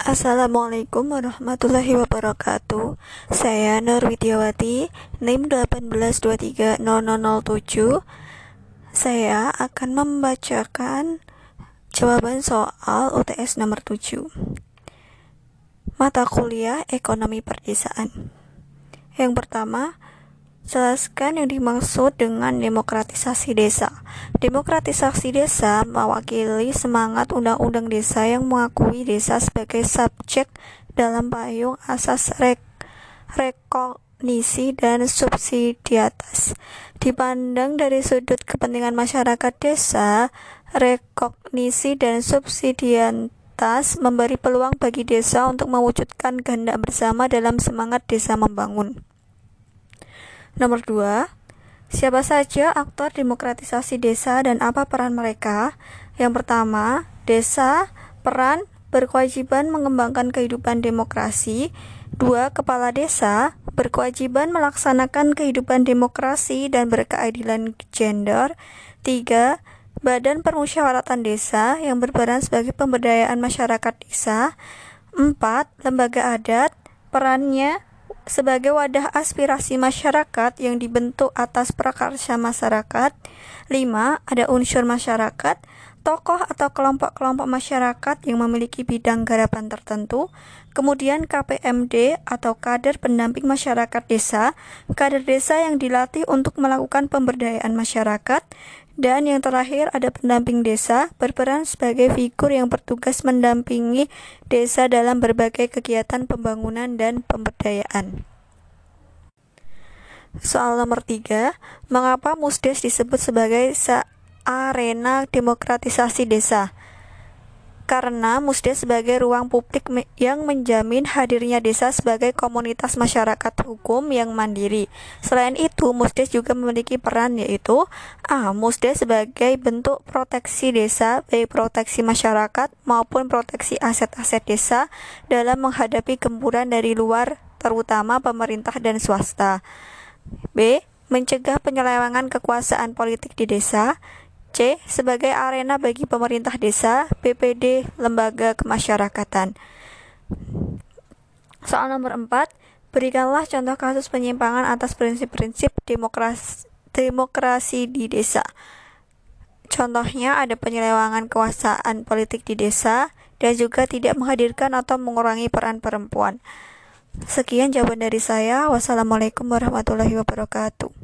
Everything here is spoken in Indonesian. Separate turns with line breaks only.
Assalamualaikum warahmatullahi wabarakatuh. Saya Nur Widiawati NIM 1823007 Saya akan membacakan jawaban soal UTS nomor 7 Mata kuliah Ekonomi Perdesaan. Yang pertama, Jelaskan yang dimaksud dengan demokratisasi desa. Demokratisasi desa mewakili semangat undang-undang desa yang mengakui desa sebagai subjek dalam payung asas rek rekognisi dan subsidi atas. Dipandang dari sudut kepentingan masyarakat desa, rekognisi dan subsidiantas memberi peluang bagi desa untuk mewujudkan kehendak bersama dalam semangat desa membangun. Nomor 2. Siapa saja aktor demokratisasi desa dan apa peran mereka? Yang pertama, desa peran berkewajiban mengembangkan kehidupan demokrasi. Dua, kepala desa berkewajiban melaksanakan kehidupan demokrasi dan berkeadilan gender. Tiga, badan permusyawaratan desa yang berperan sebagai pemberdayaan masyarakat desa. Empat, lembaga adat perannya sebagai wadah aspirasi masyarakat yang dibentuk atas prakarsa masyarakat. 5. Ada unsur masyarakat, tokoh atau kelompok-kelompok masyarakat yang memiliki bidang garapan tertentu. Kemudian KPMD atau kader pendamping masyarakat desa, kader desa yang dilatih untuk melakukan pemberdayaan masyarakat. Dan yang terakhir ada pendamping desa berperan sebagai figur yang bertugas mendampingi desa dalam berbagai kegiatan pembangunan dan pemberdayaan. Soal nomor tiga, mengapa Musdes disebut sebagai arena demokratisasi desa? Karena Musdes sebagai ruang publik yang menjamin hadirnya desa sebagai komunitas masyarakat hukum yang mandiri. Selain itu, Musdes juga memiliki peran yaitu A. Musdes sebagai bentuk proteksi desa, baik proteksi masyarakat maupun proteksi aset-aset desa dalam menghadapi gempuran dari luar, terutama pemerintah dan swasta. B. Mencegah penyelewengan kekuasaan politik di desa. C. Sebagai arena bagi pemerintah desa, BPD, lembaga kemasyarakatan. Soal nomor 4, berikanlah contoh kasus penyimpangan atas prinsip-prinsip demokrasi, demokrasi di desa. Contohnya ada penyelewangan kekuasaan politik di desa dan juga tidak menghadirkan atau mengurangi peran perempuan. Sekian jawaban dari saya. Wassalamualaikum warahmatullahi wabarakatuh.